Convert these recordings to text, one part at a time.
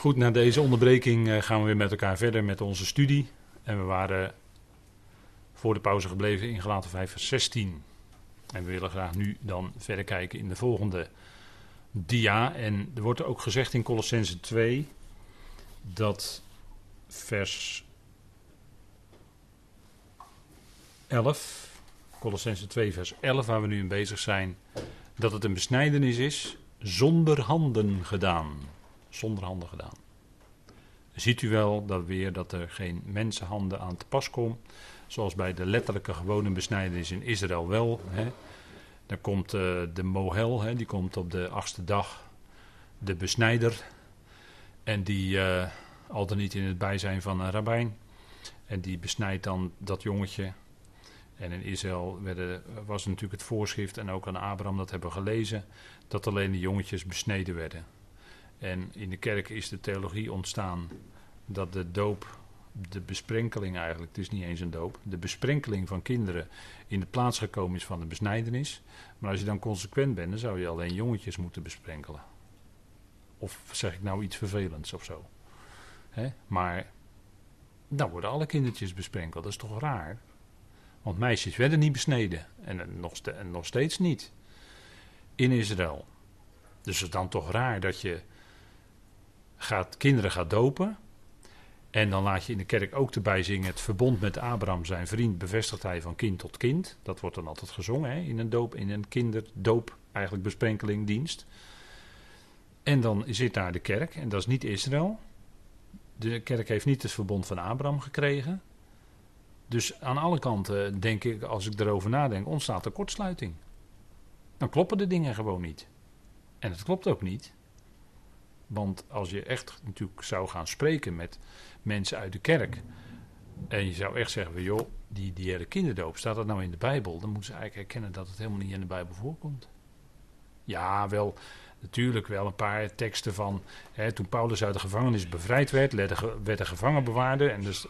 Goed, na deze onderbreking eh, gaan we weer met elkaar verder met onze studie. En we waren voor de pauze gebleven in Galaten 5 vers 16. En we willen graag nu dan verder kijken in de volgende dia. En er wordt ook gezegd in Colossense 2 dat vers 11, Colossense 2 vers 11 waar we nu in bezig zijn, dat het een besnijdenis is zonder handen gedaan zonder handen gedaan. Ziet u wel dat weer dat er geen mensenhanden aan te pas komen, zoals bij de letterlijke gewone besnijdenis in Israël wel. Hè. Dan komt uh, de mohel, hè, die komt op de achtste dag, de besnijder, en die uh, al dan niet in het bijzijn van een rabbijn. En die besnijdt dan dat jongetje. En in Israël werden, was natuurlijk het voorschrift, en ook aan Abraham dat hebben we gelezen, dat alleen de jongetjes besneden werden. En in de kerk is de theologie ontstaan dat de doop, de besprenkeling eigenlijk, het is niet eens een doop, de besprenkeling van kinderen in de plaats gekomen is van de besnijdenis. Maar als je dan consequent bent, dan zou je alleen jongetjes moeten besprenkelen. Of zeg ik nou iets vervelends of zo. Maar dan worden alle kindertjes besprenkeld, dat is toch raar? Want meisjes werden niet besneden en nog, en nog steeds niet in Israël. Dus het is dan toch raar dat je gaat, kinderen gaat dopen. En dan laat je in de kerk ook erbij zingen: Het verbond met Abraham, zijn vriend, bevestigt hij van kind tot kind. Dat wordt dan altijd gezongen in een doop, in een kinderdoop, eigenlijk besprenkelingdienst. En dan zit daar de kerk, en dat is niet Israël. De kerk heeft niet het verbond van Abraham gekregen. Dus aan alle kanten denk ik, als ik erover nadenk, ontstaat er kortsluiting. Dan kloppen de dingen gewoon niet. En het klopt ook niet want als je echt natuurlijk zou gaan spreken met mensen uit de kerk. En je zou echt zeggen: joh, die, die hele kinderdoop, staat dat nou in de Bijbel? Dan moeten ze eigenlijk erkennen dat het helemaal niet in de Bijbel voorkomt. Ja, wel, natuurlijk wel een paar teksten van. Hè, toen Paulus uit de gevangenis bevrijd werd, werd er gevangenbewaarder. En, dus,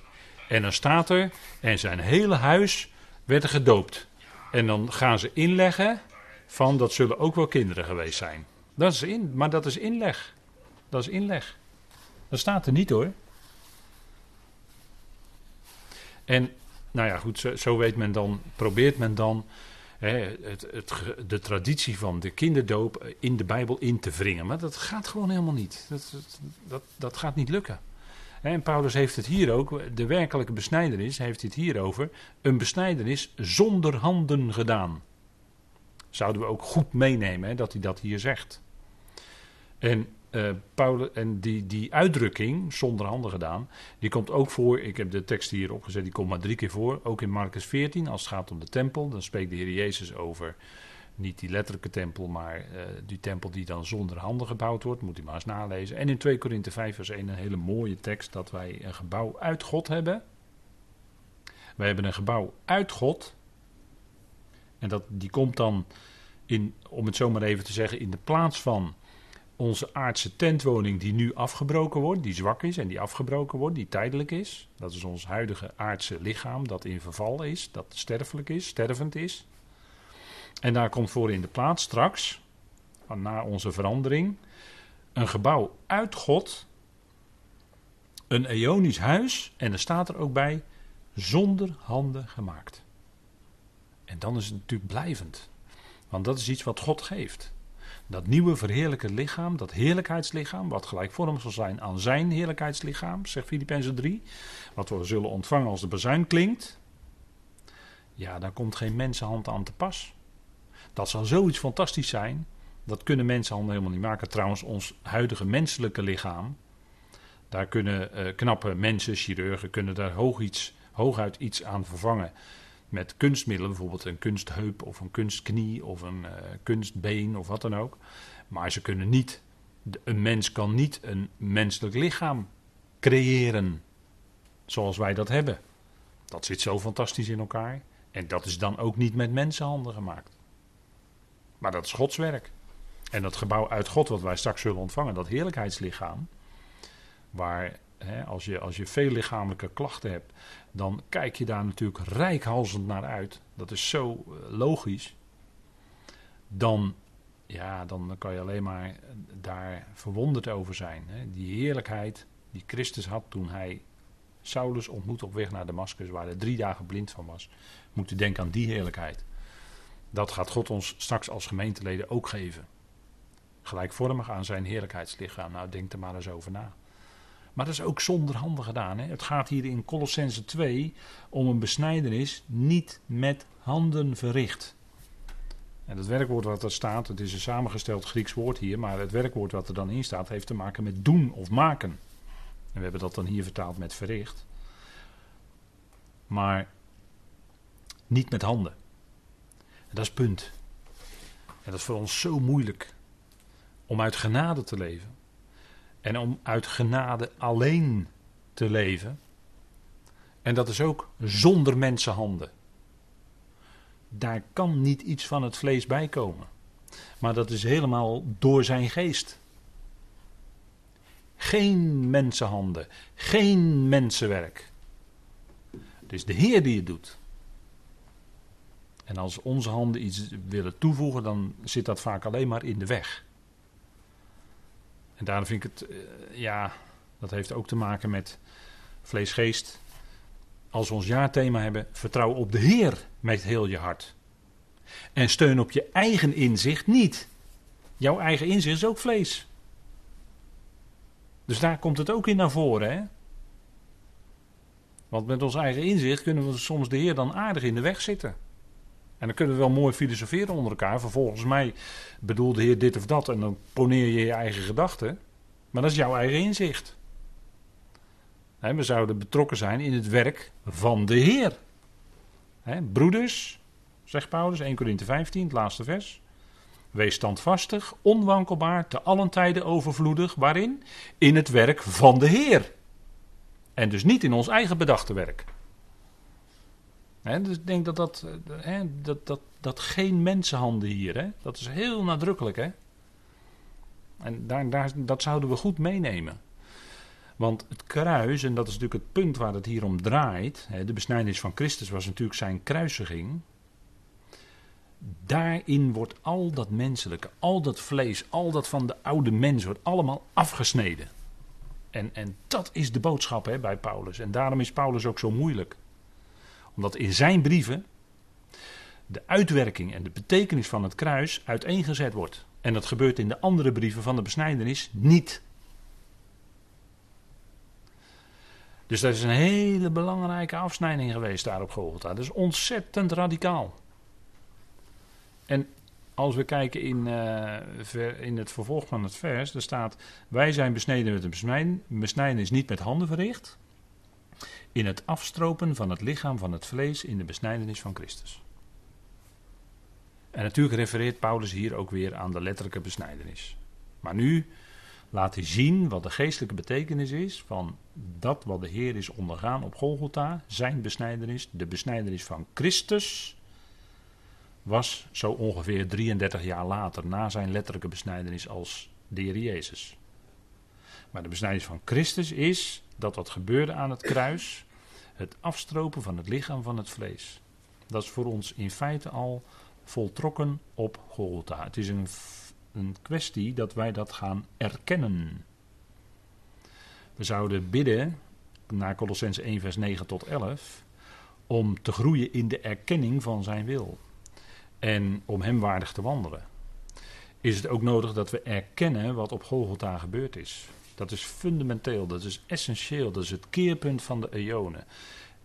en dan staat er: en zijn hele huis werd er gedoopt. En dan gaan ze inleggen van dat zullen ook wel kinderen geweest zijn. Dat is in, maar dat is inleg. Dat is inleg. Dat staat er niet hoor. En nou ja, goed, zo, weet men dan, probeert men dan hè, het, het, de traditie van de kinderdoop in de Bijbel in te wringen. Maar dat gaat gewoon helemaal niet. Dat, dat, dat gaat niet lukken. En Paulus heeft het hier ook, de werkelijke besnijdenis, heeft het hier over, een besnijdenis zonder handen gedaan. Zouden we ook goed meenemen hè, dat hij dat hier zegt. En uh, Paulus, en die, die uitdrukking, zonder handen gedaan, die komt ook voor. Ik heb de tekst hier opgezet, die komt maar drie keer voor. Ook in Marcus 14, als het gaat om de tempel. Dan spreekt de Heer Jezus over niet die letterlijke tempel, maar uh, die tempel die dan zonder handen gebouwd wordt. Moet u maar eens nalezen. En in 2 Korinthe 5, vers 1, een hele mooie tekst dat wij een gebouw uit God hebben. Wij hebben een gebouw uit God. En dat, die komt dan, in, om het zo maar even te zeggen, in de plaats van onze aardse tentwoning die nu afgebroken wordt, die zwak is en die afgebroken wordt, die tijdelijk is. Dat is ons huidige aardse lichaam dat in verval is, dat sterfelijk is, stervend is. En daar komt voor in de plaats straks, na onze verandering, een gebouw uit God, een eonisch huis, en er staat er ook bij, zonder handen gemaakt. En dan is het natuurlijk blijvend, want dat is iets wat God geeft. Dat nieuwe verheerlijke lichaam, dat heerlijkheidslichaam, wat gelijkvormig zal zijn aan zijn heerlijkheidslichaam, zegt Filippenzen 3, wat we zullen ontvangen als de bezuin klinkt, ja, daar komt geen mensenhand aan te pas. Dat zal zoiets fantastisch zijn, dat kunnen mensenhanden helemaal niet maken. Trouwens, ons huidige menselijke lichaam, daar kunnen uh, knappe mensen, chirurgen, kunnen daar hoog iets, hooguit iets aan vervangen met kunstmiddelen, bijvoorbeeld een kunstheup of een kunstknie of een uh, kunstbeen of wat dan ook. Maar ze kunnen niet, een mens kan niet een menselijk lichaam creëren zoals wij dat hebben. Dat zit zo fantastisch in elkaar. En dat is dan ook niet met mensenhanden gemaakt. Maar dat is Gods werk. En dat gebouw uit God, wat wij straks zullen ontvangen, dat heerlijkheidslichaam, waar als, je, als je veel lichamelijke klachten hebt, dan kijk je daar natuurlijk rijkhalsend naar uit. Dat is zo eh, logisch. Dan ja, dan kan je alleen maar daar verwonderd over zijn. Die heerlijkheid die Christus had toen hij Saulus ontmoette op weg naar Damascus, waar hij drie dagen blind van was. Moet u denken aan die heerlijkheid. Dat gaat God ons straks als gemeenteleden ook geven. Gelijkvormig aan zijn heerlijkheidslichaam. Nou, denk er maar eens over na. Maar dat is ook zonder handen gedaan. Hè? Het gaat hier in Colossense 2 om een besnijdenis niet met handen verricht. En het werkwoord wat er staat, het is een samengesteld Grieks woord hier, maar het werkwoord wat er dan in staat heeft te maken met doen of maken. En we hebben dat dan hier vertaald met verricht. Maar niet met handen. En dat is punt. En dat is voor ons zo moeilijk om uit genade te leven. En om uit genade alleen te leven. En dat is ook zonder mensenhanden. Daar kan niet iets van het vlees bij komen. Maar dat is helemaal door zijn geest. Geen mensenhanden, geen mensenwerk. Het is de Heer die het doet. En als onze handen iets willen toevoegen, dan zit dat vaak alleen maar in de weg. En daarom vind ik het, eh, ja, dat heeft ook te maken met vleesgeest. Als we ons jaarthema hebben, vertrouw op de Heer met heel je hart. En steun op je eigen inzicht niet. Jouw eigen inzicht is ook vlees. Dus daar komt het ook in naar voren. Hè? Want met ons eigen inzicht kunnen we soms de Heer dan aardig in de weg zitten. En dan kunnen we wel mooi filosoferen onder elkaar. Vervolgens mij bedoelt de Heer dit of dat. En dan poneer je je eigen gedachten. Maar dat is jouw eigen inzicht. we zouden betrokken zijn in het werk van de Heer. broeders, zegt Paulus, 1 Corinthië 15, het laatste vers. Wees standvastig, onwankelbaar, te allen tijden overvloedig. Waarin? In het werk van de Heer. En dus niet in ons eigen bedachte werk. Dus ik denk dat dat, eh, dat, dat, dat geen mensenhanden hier, dat is heel nadrukkelijk. En daar, daar, dat zouden we goed meenemen. Want het kruis, en dat is natuurlijk het punt waar het hier om draait, de besnijdenis van Christus was natuurlijk zijn kruisiging. Daarin wordt al dat menselijke, al dat vlees, al dat van de oude mens wordt allemaal afgesneden. En, en dat is de boodschap bij Paulus. En daarom is Paulus ook zo moeilijk. Omdat in zijn brieven de uitwerking en de betekenis van het kruis uiteengezet wordt. En dat gebeurt in de andere brieven van de besnijdenis niet. Dus dat is een hele belangrijke afsnijding geweest daar op Golgotha. Dat is ontzettend radicaal. En als we kijken in, uh, in het vervolg van het vers, er staat: Wij zijn besneden met een besnijden. Besnijden is niet met handen verricht. In het afstropen van het lichaam van het vlees in de besnijdenis van Christus. En natuurlijk refereert Paulus hier ook weer aan de letterlijke besnijdenis. Maar nu laat hij zien wat de geestelijke betekenis is van dat wat de Heer is ondergaan op Golgotha, zijn besnijdenis, de besnijdenis van Christus was zo ongeveer 33 jaar later na zijn letterlijke besnijdenis als de Heer Jezus. Maar de besnijdenis van Christus is dat wat gebeurde aan het kruis, het afstropen van het lichaam van het vlees. Dat is voor ons in feite al voltrokken op Golgotha. Het is een, een kwestie dat wij dat gaan erkennen. We zouden bidden, naar Colossens 1 vers 9 tot 11, om te groeien in de erkenning van zijn wil en om Hem waardig te wandelen, is het ook nodig dat we erkennen wat op Golgotha gebeurd is. Dat is fundamenteel, dat is essentieel, dat is het keerpunt van de eonen.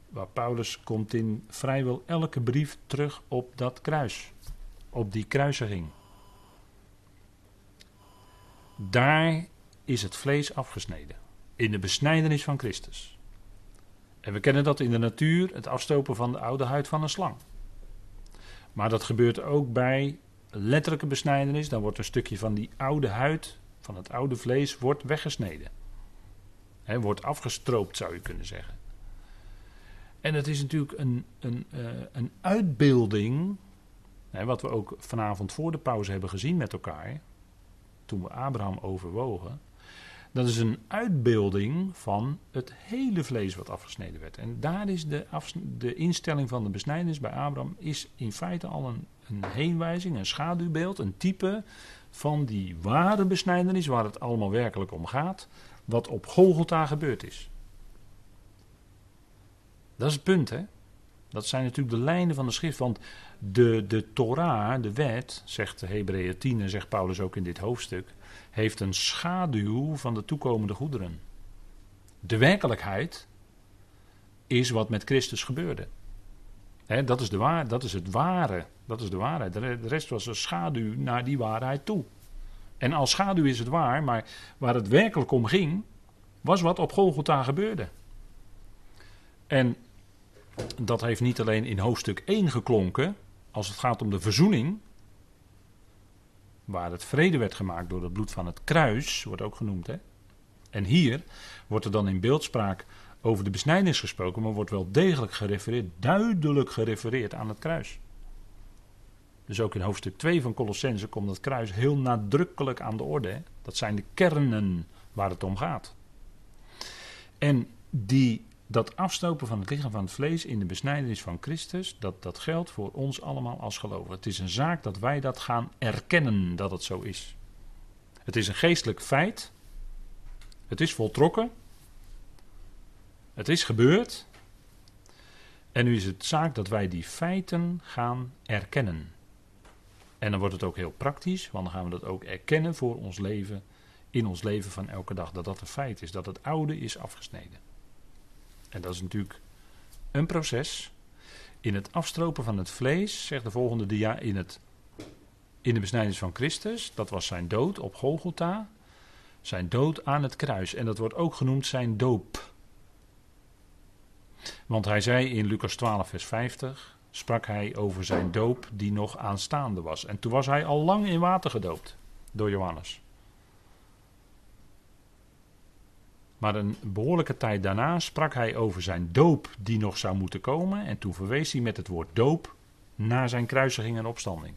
Waar Paulus komt in vrijwel elke brief terug op dat kruis, op die kruisiging. Daar is het vlees afgesneden, in de besnijdenis van Christus. En we kennen dat in de natuur, het afstopen van de oude huid van een slang. Maar dat gebeurt ook bij letterlijke besnijdenis. Dan wordt een stukje van die oude huid, van het oude vlees, wordt weggesneden. He, wordt afgestroopt, zou je kunnen zeggen. En het is natuurlijk een, een, uh, een uitbeelding, wat we ook vanavond voor de pauze hebben gezien met elkaar, toen we Abraham overwogen, Dat is een uitbeelding van het hele vlees wat afgesneden werd. En daar is de, de instelling van de besnijdenis bij Abraham is in feite al een, een heenwijzing, een schaduwbeeld, een type van die ware besnijdenis waar het allemaal werkelijk om gaat, wat op Golgotha gebeurd is. Dat is het punt, hè? Dat zijn natuurlijk de lijnen van de schrift. Want de, de Torah, de wet, zegt Hebreeën 10 en zegt Paulus ook in dit hoofdstuk, heeft een schaduw van de toekomende goederen. De werkelijkheid is wat met Christus gebeurde. Dat, is de waar, dat is het ware. Dat is de waarheid. De rest was een schaduw naar die waarheid toe. En als schaduw is het waar, maar waar het werkelijk om ging, was wat op Golgotha gebeurde. En dat heeft niet alleen in hoofdstuk 1 geklonken, als het gaat om de verzoening, waar het vrede werd gemaakt door het bloed van het kruis, wordt ook genoemd. Hè? En hier wordt er dan in beeldspraak over de besnijdenis gesproken, maar wordt wel degelijk gerefereerd, duidelijk gerefereerd aan het kruis. Dus ook in hoofdstuk 2 van Colossense komt dat kruis heel nadrukkelijk aan de orde. Dat zijn de kernen waar het om gaat. En die dat afstopen van het lichaam van het vlees in de besnijdenis van Christus, dat, dat geldt voor ons allemaal als gelovigen. Het is een zaak dat wij dat gaan erkennen dat het zo is. Het is een geestelijk feit. Het is voltrokken. Het is gebeurd. En nu is het zaak dat wij die feiten gaan erkennen. En dan wordt het ook heel praktisch, want dan gaan we dat ook erkennen voor ons leven, in ons leven van elke dag, dat dat een feit is, dat het oude is afgesneden. En dat is natuurlijk een proces. In het afstropen van het vlees, zegt de volgende dia, in, het, in de besnijdenis van Christus, dat was zijn dood op Golgotha, zijn dood aan het kruis. En dat wordt ook genoemd zijn doop. Want hij zei in Lucas 12, vers 50, sprak hij over zijn doop die nog aanstaande was. En toen was hij al lang in water gedoopt door Johannes. Maar een behoorlijke tijd daarna sprak hij over zijn doop die nog zou moeten komen. En toen verwees hij met het woord doop naar zijn kruisiging en opstanding.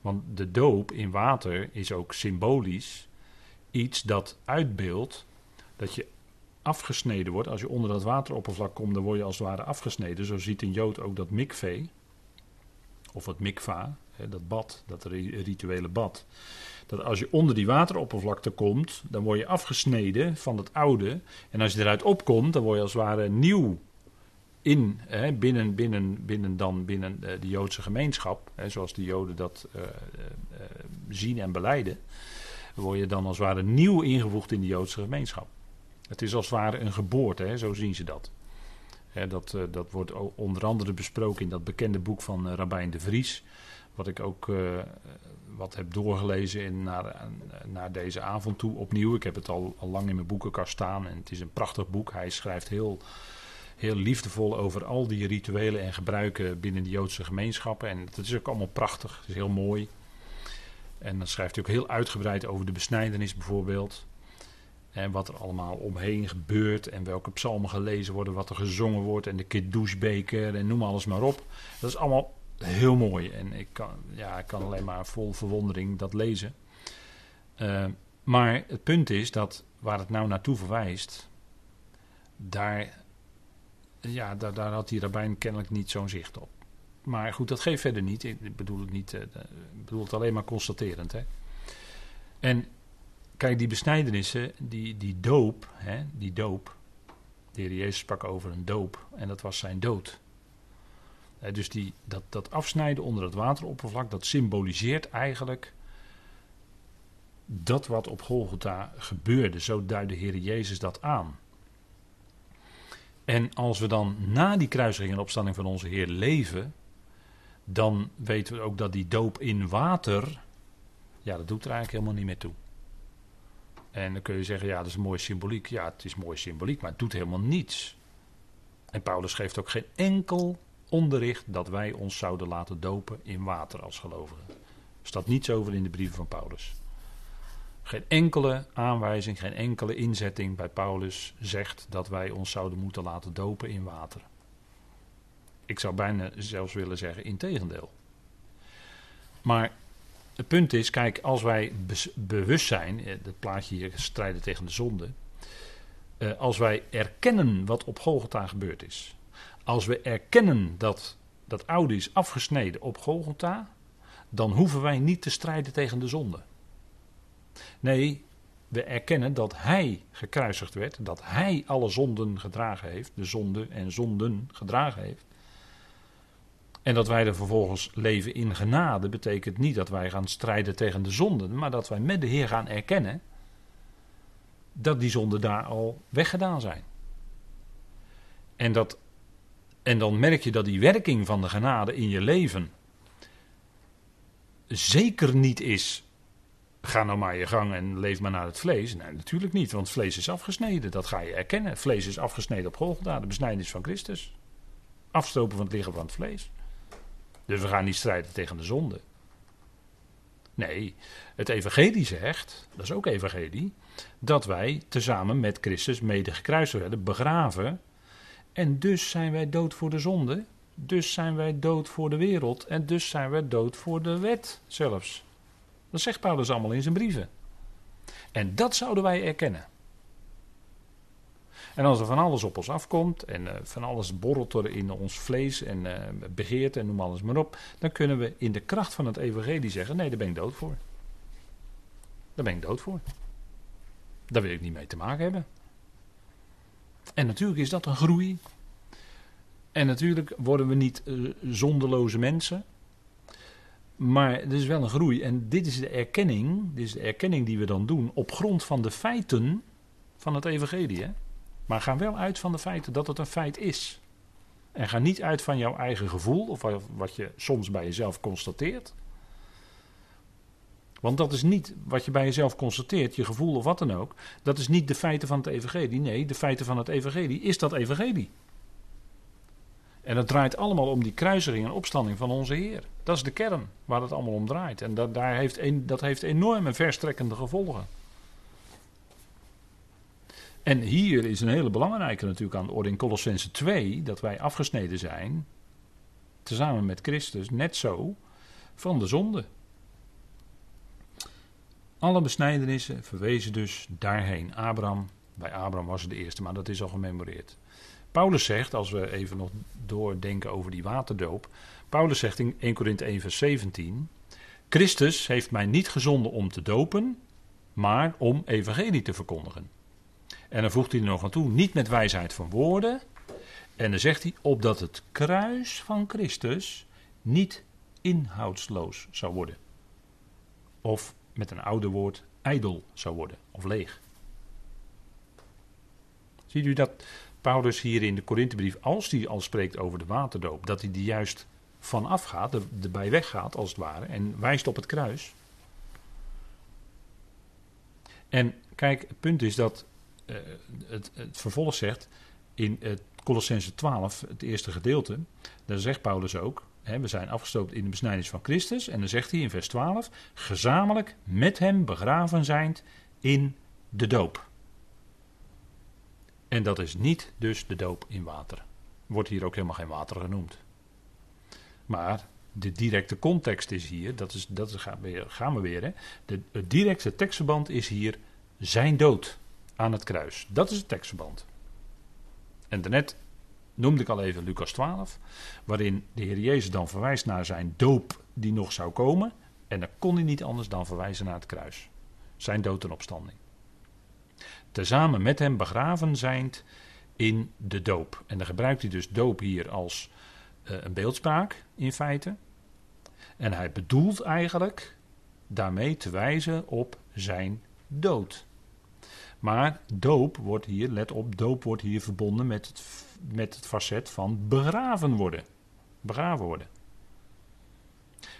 Want de doop in water is ook symbolisch iets dat uitbeeldt dat je afgesneden wordt. Als je onder dat wateroppervlak komt, dan word je als het ware afgesneden. Zo ziet een Jood ook dat mikvee, of het mikva, dat bad, dat rituele bad dat als je onder die wateroppervlakte komt, dan word je afgesneden van het oude. En als je eruit opkomt, dan word je als het ware nieuw in, hè, binnen, binnen, binnen, dan binnen uh, de Joodse gemeenschap, hè, zoals de Joden dat uh, uh, zien en beleiden, word je dan als het ware nieuw ingevoegd in de Joodse gemeenschap. Het is als het ware een geboorte, hè, zo zien ze dat. Hè, dat, dat wordt onder andere besproken in dat bekende boek van Rabijn de Vries, wat ik ook wat heb doorgelezen in, naar, naar deze avond toe opnieuw. Ik heb het al, lang in mijn boekenkast staan en het is een prachtig boek. Hij schrijft heel, heel liefdevol over al die rituelen en gebruiken binnen de Joodse gemeenschappen. En het is ook allemaal prachtig, het is heel mooi. En dan schrijft hij ook heel uitgebreid over de besnijdenis bijvoorbeeld. En wat er allemaal omheen gebeurt en welke psalmen gelezen worden, wat er gezongen wordt en de kiddushbeker en noem alles maar op. Dat is allemaal heel mooi. En ik kan, ja, ik kan alleen maar vol verwondering dat lezen. Uh, maar het punt is dat waar het nou naartoe verwijst, daar, ja, daar, daar had die rabbijn kennelijk niet zo'n zicht op. Maar goed, dat geeft verder niet. Ik bedoel het, niet, ik bedoel het alleen maar constaterend. Hè. En kijk, die besnijdenissen, die, die doop, hè, die doop. De heer Jezus sprak over een doop en dat was zijn dood dus die, dat, dat afsnijden onder het wateroppervlak, dat symboliseert eigenlijk dat wat op Golgotha gebeurde. Zo duidde de Heer Jezus dat aan. En als we dan na die kruisiging en opstanding van onze Heer leven, dan weten we ook dat die doop in water, ja, dat doet er eigenlijk helemaal niet meer toe. En dan kun je zeggen, ja, dat is een mooie symboliek. Ja, het is mooie symboliek, maar het doet helemaal niets. En Paulus geeft ook geen enkel onderricht dat wij ons zouden laten dopen in water als gelovigen. Er staat niets over in de brieven van Paulus. Geen enkele aanwijzing, geen enkele inzetting bij Paulus zegt dat wij ons zouden moeten laten dopen in water. Ik zou bijna zelfs willen zeggen in tegendeel. Maar het punt is, kijk, als wij bewust zijn, het plaatje hier strijden tegen de zonde. Uh, als wij erkennen wat op Golgotha gebeurd is. Als we erkennen dat dat oude is afgesneden op Golgotha, dan hoeven wij niet te strijden tegen de zonde. Nee, we erkennen dat Hij gekruisigd werd, dat Hij alle zonden gedragen heeft, de zonde en zonden gedragen heeft. En dat wij er vervolgens leven in genade betekent niet dat wij gaan strijden tegen de zonden, maar dat wij met de Heer gaan erkennen dat die zonden daar al weggedaan zijn. En, dat, en dan merk je dat die werking van de genade in je leven zeker niet is. Ga nou maar je gang en leef maar naar het vlees. Nee, natuurlijk niet, want vlees is afgesneden. Dat ga je erkennen. Vlees is afgesneden op Golgotha, de besnijdenis van Christus. Afstopen van het lichaam van het vlees. Dus we gaan niet strijden tegen de zonde. Nee, het evangelie zegt, dat is ook evangelie, dat wij tezamen met Christus mede gekruisigd werden, begraven. En dus zijn wij dood voor de zonde. Dus zijn wij dood voor de wereld. En dus zijn wij dood voor de wet zelfs. Dat zegt Paulus allemaal in zijn brieven. En dat zouden wij erkennen. En als er van alles op ons afkomt en uh, van alles borrelt er in ons vlees en uh, begeert en noem alles maar op, dan kunnen we in de kracht van het evangelie zeggen, nee, daar ben ik dood voor. Daar ben ik dood voor. Daar wil ik niet mee te maken hebben. En natuurlijk is dat een groei. En natuurlijk worden we niet uh, zonderloze mensen. Maar het is wel een groei. En dit is de erkenning, dit is de erkenning die we dan doen op grond van de feiten van het evangelie. Hè? Maar ga wel uit van de feiten dat het een feit is. En ga niet uit van jouw eigen gevoel of wat je soms bij jezelf constateert. Want dat is niet wat je bij jezelf constateert, je gevoel of wat dan ook. Dat is niet de feiten van het evangelie. Nee, de feiten van het evangelie is dat evangelie. En het draait allemaal om die kruising en opstanding van onze Heer. Dat is de kern waar het allemaal om draait. En dat, daar heeft dat heeft enorme verstrekkende gevolgen. En hier is een hele belangrijke natuurlijk aan de orde in Colossense 2, dat wij afgesneden zijn, tezamen met Christus, net zo, van de zonde. Alle besnijdenissen verwezen dus daarheen. Abraham, bij Abraham was het de eerste, maar dat is al gememoreerd. Paulus zegt, als we even nog doordenken over die waterdoop. Paulus zegt in 1 Korinthe 1 vers 17. Christus heeft mij niet gezonden om te dopen, maar om evangelie te verkondigen. En dan voegt hij er nog aan toe, niet met wijsheid van woorden. En dan zegt hij, opdat het kruis van Christus niet inhoudsloos zou worden. Of met een ouder woord, ijdel zou worden, of leeg. Ziet u dat Paulus hier in de Korinthebrief, als hij al spreekt over de waterdoop, dat hij die juist vanaf gaat, erbij weggaat als het ware, en wijst op het kruis. En kijk, het punt is dat het, het, vervolg zegt in het Colossense 12, het eerste gedeelte, daar zegt Paulus ook, hè, we zijn afgestoopt in de besnijdenis van Christus, en dan zegt hij in vers 12, gezamenlijk met hem begraven zijnd in de doop. En dat is niet dus de doop in water. Wordt hier ook helemaal geen water genoemd. Maar de directe context is hier, dat, is, dat is, gaan we weer. Hè. De, het directe tekstverband is hier zijn dood aan het kruis. Dat is het tekstverband. En daarnet noemde ik al even Lucas 12, waarin de Heer Jezus dan verwijst naar zijn doop die nog zou komen. En dan kon hij niet anders dan verwijzen naar het kruis. Zijn dood en opstanding tezamen met hem begraven zijnd in de doop. En dan gebruikt hij dus doop hier als uh, een beeldspraak in feite. En hij bedoelt eigenlijk daarmee te wijzen op zijn dood. Maar doop wordt hier, let op, doop wordt hier verbonden met het, met het facet van begraven worden. Begraven worden.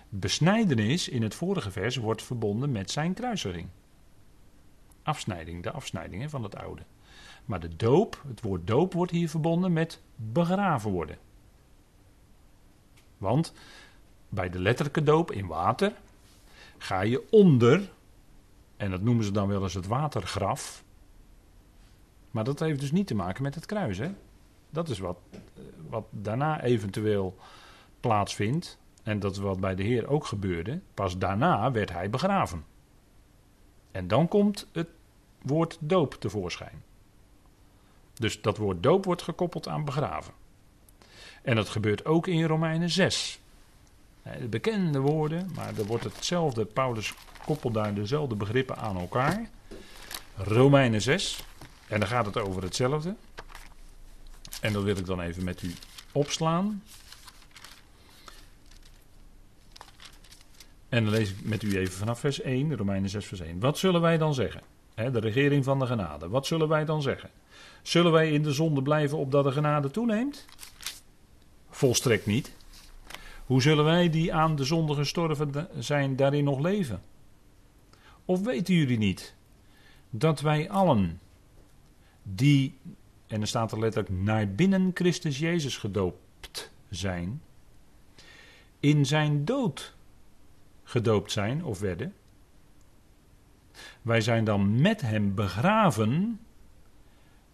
Besnijdenis in het vorige vers wordt verbonden met zijn kruisering afsnijding, de afsnijding van het oude. Maar de doop, het woord doop wordt hier verbonden met begraven worden. Want bij de letterlijke doop in water ga je onder, en dat noemen ze dan wel eens het watergraf. Maar dat heeft dus niet te maken met het kruis. Hè? Dat is wat, wat daarna eventueel plaatsvindt. En dat is wat bij de Heer ook gebeurde. Pas daarna werd hij begraven. En dan komt het woord doop tevoorschijn. Dus dat woord doop wordt gekoppeld aan begraven. En dat gebeurt ook in Romeinen 6. De bekende woorden, maar er wordt hetzelfde, Paulus koppelt daar dezelfde begrippen aan elkaar. Romeinen 6, en dan gaat het over hetzelfde. En dat wil ik dan even met u opslaan. En dan lees ik met u even vanaf vers 1, Romeinen 6, vers 1. Wat zullen wij dan zeggen? de regering van de genade. Wat zullen wij dan zeggen? Zullen wij in de zonde blijven opdat de genade toeneemt? Volstrekt niet. Hoe zullen wij die aan de zonde gestorven zijn daarin nog leven? Of weten jullie niet dat wij allen die, en er staat er letterlijk, naar binnen Christus Jezus gedoopt zijn, in zijn dood gedoopt zijn of werden? Wij zijn dan met hem begraven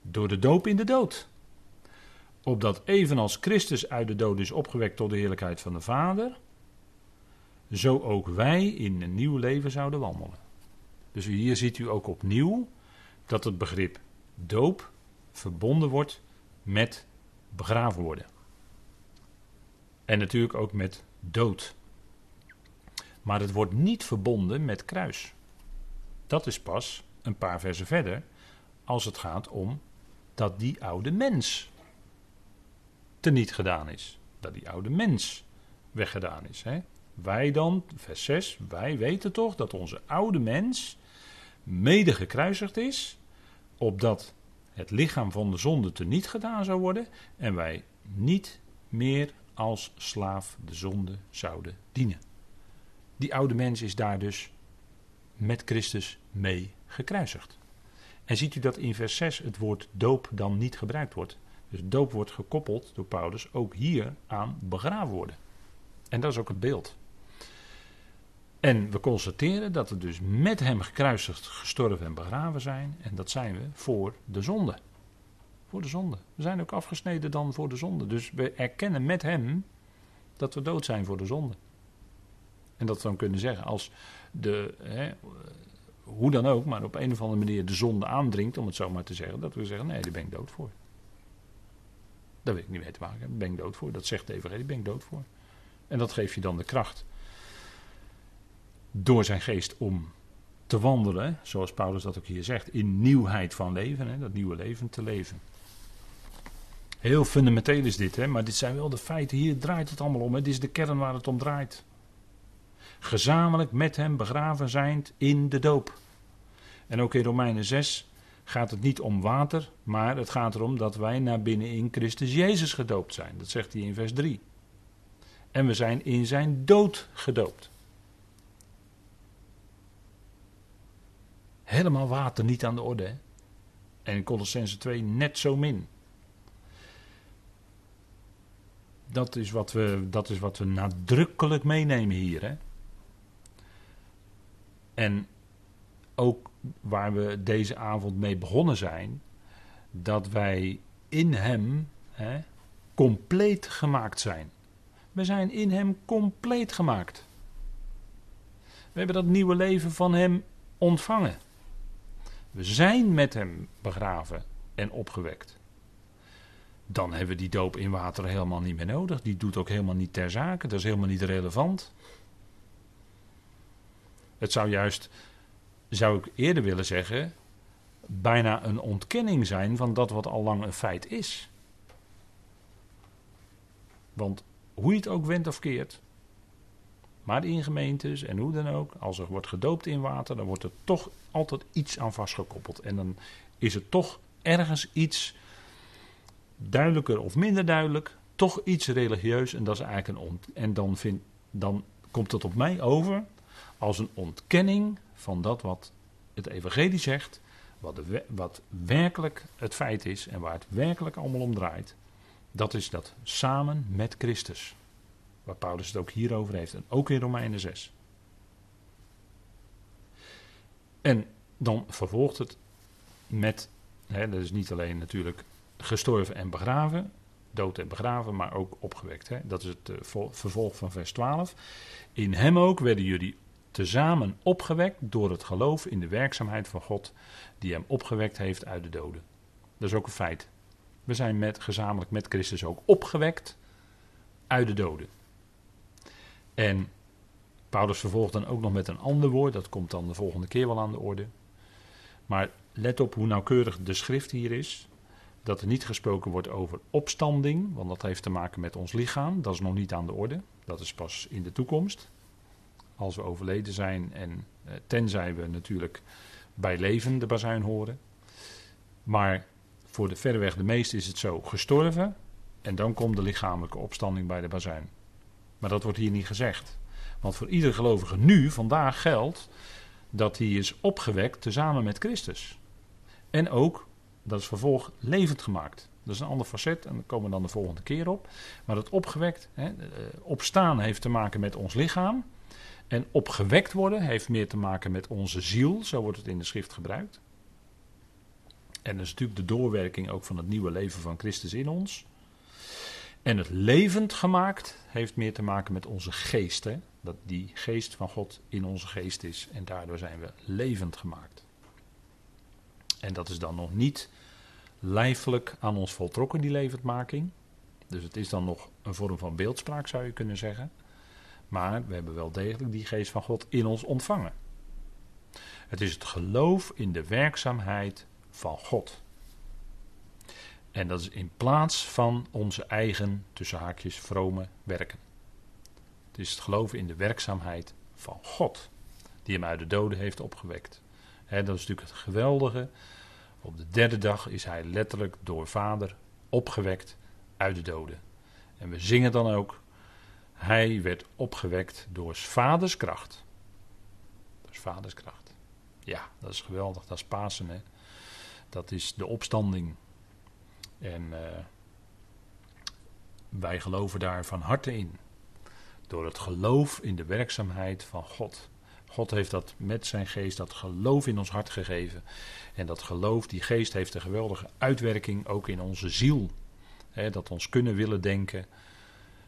door de doop in de dood. Opdat evenals Christus uit de dood is opgewekt tot de heerlijkheid van de Vader, zo ook wij in een nieuw leven zouden wandelen. Dus hier ziet u ook opnieuw dat het begrip doop verbonden wordt met begraven worden. En natuurlijk ook met dood. Maar het wordt niet verbonden met kruis. Dat is pas een paar versen verder als het gaat om dat die oude mens teniet gedaan is. Dat die oude mens weggedaan is. Hè? Wij dan, vers 6, wij weten toch dat onze oude mens mede gekruisigd is, opdat het lichaam van de zonde teniet gedaan zou worden en wij niet meer als slaaf de zonde zouden dienen. Die oude mens is daar dus met Christus mee gekruisigd. En ziet u dat in vers 6 het woord doop dan niet gebruikt wordt? Dus doop wordt gekoppeld door Paulus ook hier aan begraven worden. En dat is ook het beeld. En we constateren dat we dus met hem gekruisigd, gestorven en begraven zijn. En dat zijn we voor de zonde. Voor de zonde. We zijn ook afgesneden dan voor de zonde. Dus we erkennen met hem dat we dood zijn voor de zonde. En dat we dan kunnen zeggen als de, hè, hoe dan ook, maar op een of andere manier de zonde aandringt, om het zo maar te zeggen, dat we zeggen: nee, daar ben ik dood voor. Daar weet ik niet mee te maken. Daar ben ik dood voor. Dat zegt de evangelie, daar ben ik dood voor. En dat geeft je dan de kracht door zijn geest om te wandelen, zoals Paulus dat ook hier zegt, in nieuwheid van leven, hè, dat nieuwe leven te leven. Heel fundamenteel is dit, hè, maar dit zijn wel de feiten. Hier draait het allemaal om. Hè. Dit is de kern waar het om draait. Gezamenlijk met hem begraven zijnd in de doop. En ook in Romeinen 6 gaat het niet om water, maar het gaat erom dat wij naar binnen in Christus Jezus gedoopt zijn. Dat zegt hij in vers 3. En we zijn in zijn dood gedoopt. Helemaal water niet aan de orde. Hè? En Colossense 2 net zo min. Dat is wat we, dat is wat we nadrukkelijk meenemen hier. Hè? En ook waar we deze avond mee begonnen zijn, dat wij in Hem hè, compleet gemaakt zijn. We zijn in Hem compleet gemaakt. We hebben dat nieuwe leven van Hem ontvangen. We zijn met Hem begraven en opgewekt. Dan hebben we die doop in water helemaal niet meer nodig. Die doet ook helemaal niet ter zake. Dat is helemaal niet relevant. Het zou juist, zou ik eerder willen zeggen, bijna een ontkenning zijn van dat wat al lang een feit is. Want hoe je het ook wendt of keert, maar in gemeentes en hoe dan ook, als er wordt gedoopt in water, dan wordt er toch altijd iets aan vastgekoppeld. En dan is het toch ergens iets duidelijker of minder duidelijk, toch iets religieus en dat is eigenlijk een ont en dan, vind, dan komt het op mij over als een ontkenning van dat wat het evangelie zegt, wat, de, wat werkelijk het feit is en waar het werkelijk allemaal om draait. Dat is dat samen met Christus. Waar Paulus het ook hierover heeft en ook in Romeinen 6. En dan vervolgt het met, hè, dat is niet alleen natuurlijk gestorven en begraven, dood en begraven, maar ook opgewekt. Hè? Dat is het uh, vervolg van vers 12. In hem ook werden jullie tezamen opgewekt door het geloof in de werkzaamheid van God, die hem opgewekt heeft uit de doden. Dat is ook een feit. We zijn met, gezamenlijk met Christus ook opgewekt uit de doden. En Paulus vervolgt dan ook nog met een ander woord, dat komt dan de volgende keer wel aan de orde. Maar let op hoe nauwkeurig de schrift hier is. Dat er niet gesproken wordt over opstanding, want dat heeft te maken met ons lichaam. Dat is nog niet aan de orde. Dat is pas in de toekomst. Als we overleden zijn en eh, tenzij we natuurlijk bij leven de bazuin horen. Maar voor de verreweg de meeste is het zo gestorven en dan komt de lichamelijke opstanding bij de bazuin. Maar dat wordt hier niet gezegd. Want voor ieder gelovige nu, vandaag geldt dat hij is opgewekt tezamen met Christus. En ook, dat is vervolg, levend gemaakt. Dat is een ander facet en daar komen we dan de volgende keer op. Maar dat opgewekt, hè, eh, opstaan heeft te maken met ons lichaam. En opgewekt worden heeft meer te maken met onze ziel, zo wordt het in de schrift gebruikt. En dat is natuurlijk de doorwerking ook van het nieuwe leven van Christus in ons. En het levend gemaakt heeft meer te maken met onze geest. Dat die geest van God in onze geest is. En daardoor zijn we levend gemaakt. En dat is dan nog niet lijfelijk aan ons voltrokken, die levendmaking. Dus het is dan nog een vorm van beeldspraak, zou je kunnen zeggen. Maar we hebben wel degelijk die geest van God in ons ontvangen. Het is het geloof in de werkzaamheid van God. En dat is in plaats van onze eigen, tussen haakjes, vrome werken. Het is het geloven in de werkzaamheid van God, die hem uit de doden heeft opgewekt. dat is natuurlijk het geweldige. Op de derde dag is hij letterlijk door Vader opgewekt uit de doden. En we zingen dan ook, hij werd opgewekt door vaders kracht. Is vaders kracht. Ja, dat is geweldig, dat is Pasen. Hè? Dat is de opstanding en uh, wij geloven daar van harte in. Door het geloof in de werkzaamheid van God. God heeft dat met zijn geest, dat geloof in ons hart gegeven. En dat geloof, die geest heeft een geweldige uitwerking ook in onze ziel. dat ons kunnen willen denken.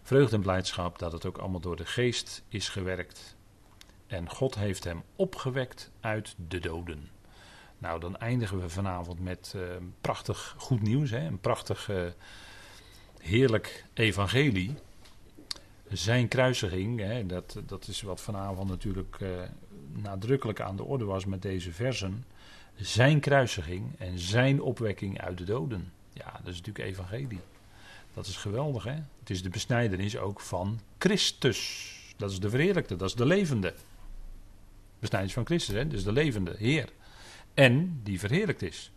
Vreugde en blijdschap, dat het ook allemaal door de geest is gewerkt. En God heeft hem opgewekt uit de doden. Nou, dan eindigen we vanavond met uh, prachtig goed nieuws. Hè? Een prachtig, uh, heerlijk evangelie. Zijn kruisiging, hè, dat, dat is wat vanavond natuurlijk uh, nadrukkelijk aan de orde was met deze versen. Zijn kruisiging en zijn opwekking uit de doden. Ja, dat is natuurlijk evangelie. Dat is geweldig, hè? Het is de besnijdenis ook van Christus. Dat is de verheerlijkte, dat is de levende. Besnijdenis van Christus, hè? Dus de levende Heer en die verheerlijkt is.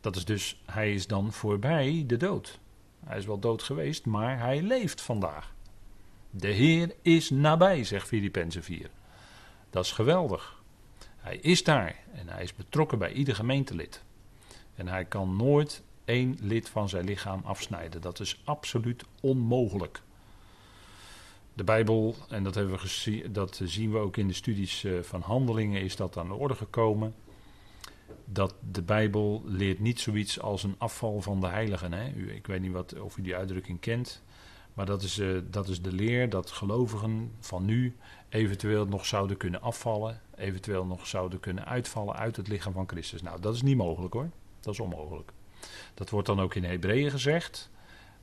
Dat is dus, hij is dan voorbij de dood. Hij is wel dood geweest, maar hij leeft vandaag. De Heer is nabij, zegt Filippenzen 4. Dat is geweldig. Hij is daar en hij is betrokken bij ieder gemeentelid. En hij kan nooit één lid van zijn lichaam afsnijden. Dat is absoluut onmogelijk. De Bijbel, en dat, hebben we gezien, dat zien we ook in de studies eh, van handelingen, is dat aan de orde gekomen dat de Bijbel leert niet zoiets als een afval van de heiligen. Hè? U, ik weet niet wat, of u die uitdrukking kent. Maar dat is, uh, dat is de leer dat gelovigen van nu eventueel nog zouden kunnen afvallen. Eventueel nog zouden kunnen uitvallen uit het lichaam van Christus. Nou, dat is niet mogelijk hoor. Dat is onmogelijk. Dat wordt dan ook in Hebreeën gezegd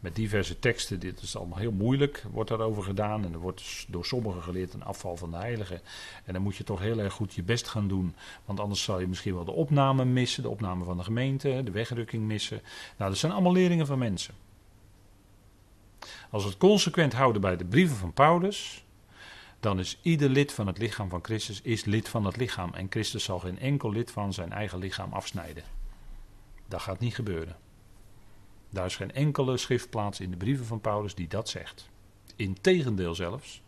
met diverse teksten. Dit is allemaal heel moeilijk, wordt daarover gedaan. En er wordt dus door sommigen geleerd een afval van de heilige. En dan moet je toch heel erg goed je best gaan doen. Want anders zal je misschien wel de opname missen, de opname van de gemeente, de wegrukking missen. Nou, dat zijn allemaal leringen van mensen. Als we het consequent houden bij de brieven van Paulus, dan is ieder lid van het lichaam van Christus is lid van het lichaam. En Christus zal geen enkel lid van zijn eigen lichaam afsnijden. Dat gaat niet gebeuren. Daar is geen enkele schriftplaats in de brieven van Paulus die dat zegt. Integendeel zelfs.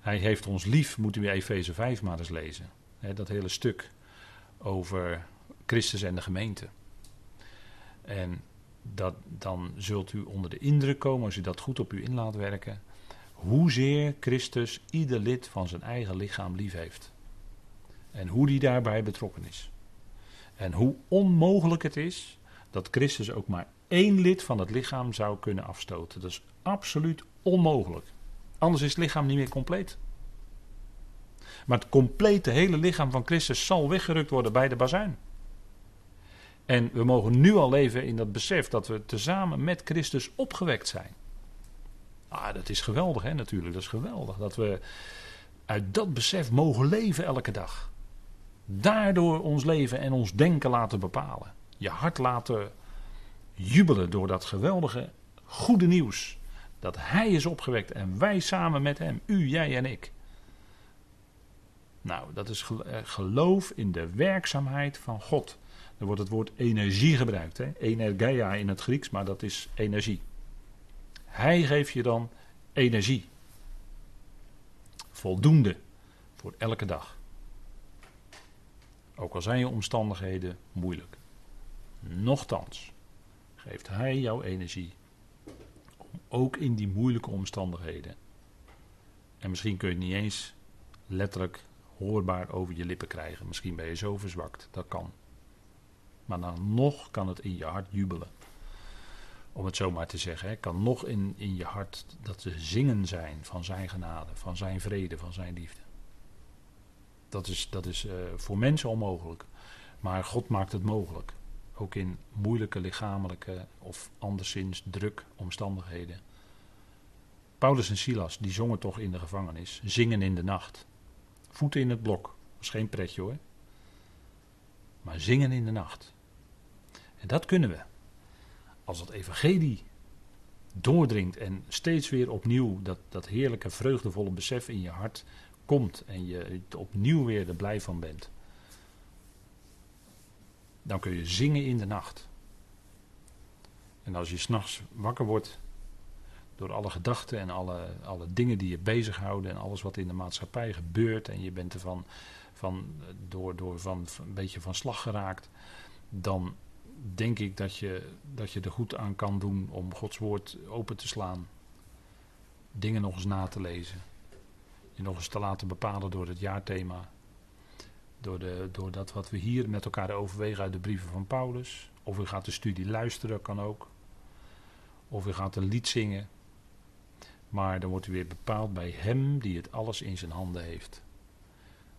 Hij heeft ons lief, moeten we Efeze 5 maar eens lezen. dat hele stuk over Christus en de gemeente. En dat, dan zult u onder de indruk komen, als u dat goed op u in laat werken, hoezeer Christus ieder lid van zijn eigen lichaam lief heeft. En hoe die daarbij betrokken is. En hoe onmogelijk het is dat Christus ook maar één lid van het lichaam zou kunnen afstoten. Dat is absoluut onmogelijk. Anders is het lichaam niet meer compleet. Maar het complete hele lichaam van Christus zal weggerukt worden bij de bazuin. En we mogen nu al leven in dat besef dat we tezamen met Christus opgewekt zijn. Ah, dat is geweldig, hè, natuurlijk. Dat is geweldig. Dat we uit dat besef mogen leven elke dag. Daardoor ons leven en ons denken laten bepalen. Je hart laten jubelen door dat geweldige goede nieuws. Dat Hij is opgewekt en wij samen met Hem, u, jij en ik. Nou, dat is eh, geloof in de werkzaamheid van God. Er wordt het woord energie gebruikt. Hè? Energeia in het Grieks, maar dat is energie. Hij geeft je dan energie. Voldoende voor elke dag. Ook al zijn je omstandigheden moeilijk. Nochtans geeft Hij jouw energie. Ook in die moeilijke omstandigheden. En misschien kun je het niet eens letterlijk hoorbaar over je lippen krijgen. Misschien ben je zo verzwakt. Dat kan. Maar dan nog kan het in je hart jubelen. Om het zo maar te zeggen. Hè. Kan nog in, in je hart dat ze zingen zijn van zijn genade, van zijn vrede, van zijn liefde. Dat is, dat is uh, voor mensen onmogelijk. Maar God maakt het mogelijk. Ook in moeilijke lichamelijke of anderszins druk omstandigheden. Paulus en Silas, die zongen toch in de gevangenis. Zingen in de nacht. Voeten in het blok. Is geen pretje hoor. Maar zingen in de nacht. En dat kunnen we. Als het evangelie doordringt en steeds weer opnieuw dat, dat heerlijke, vreugdevolle besef in je hart komt en je opnieuw weer er blij van bent, dan kun je zingen in de nacht. En als je s'nachts wakker wordt door alle gedachten en alle, alle dingen die je bezighouden en alles wat in de maatschappij gebeurt en je bent ervan van, door, door van, een beetje van slag geraakt, dan denk ik dat je, dat je er goed aan kan doen om Gods woord open te slaan. Dingen nog eens na te lezen. Je nog eens te laten bepalen door het jaarthema. Door, de, dat wat we hier met elkaar overwegen uit de brieven van Paulus. Of u gaat de studie luisteren, kan ook. Of u gaat een lied zingen. Maar dan wordt u weer bepaald bij hem die het alles in zijn handen heeft.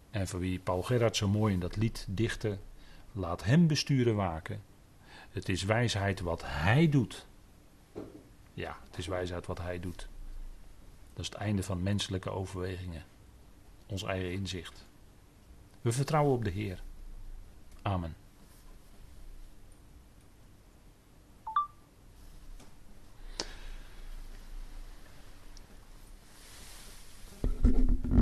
En voor wie Paul Gerard zo mooi in dat lied dichtte. Laat hem besturen waken. Het is wijsheid wat hij doet. Ja, het is wijsheid wat hij doet. Dat is het einde van menselijke overwegingen. Ons eigen inzicht. We vertrouwen op de Heer. Amen.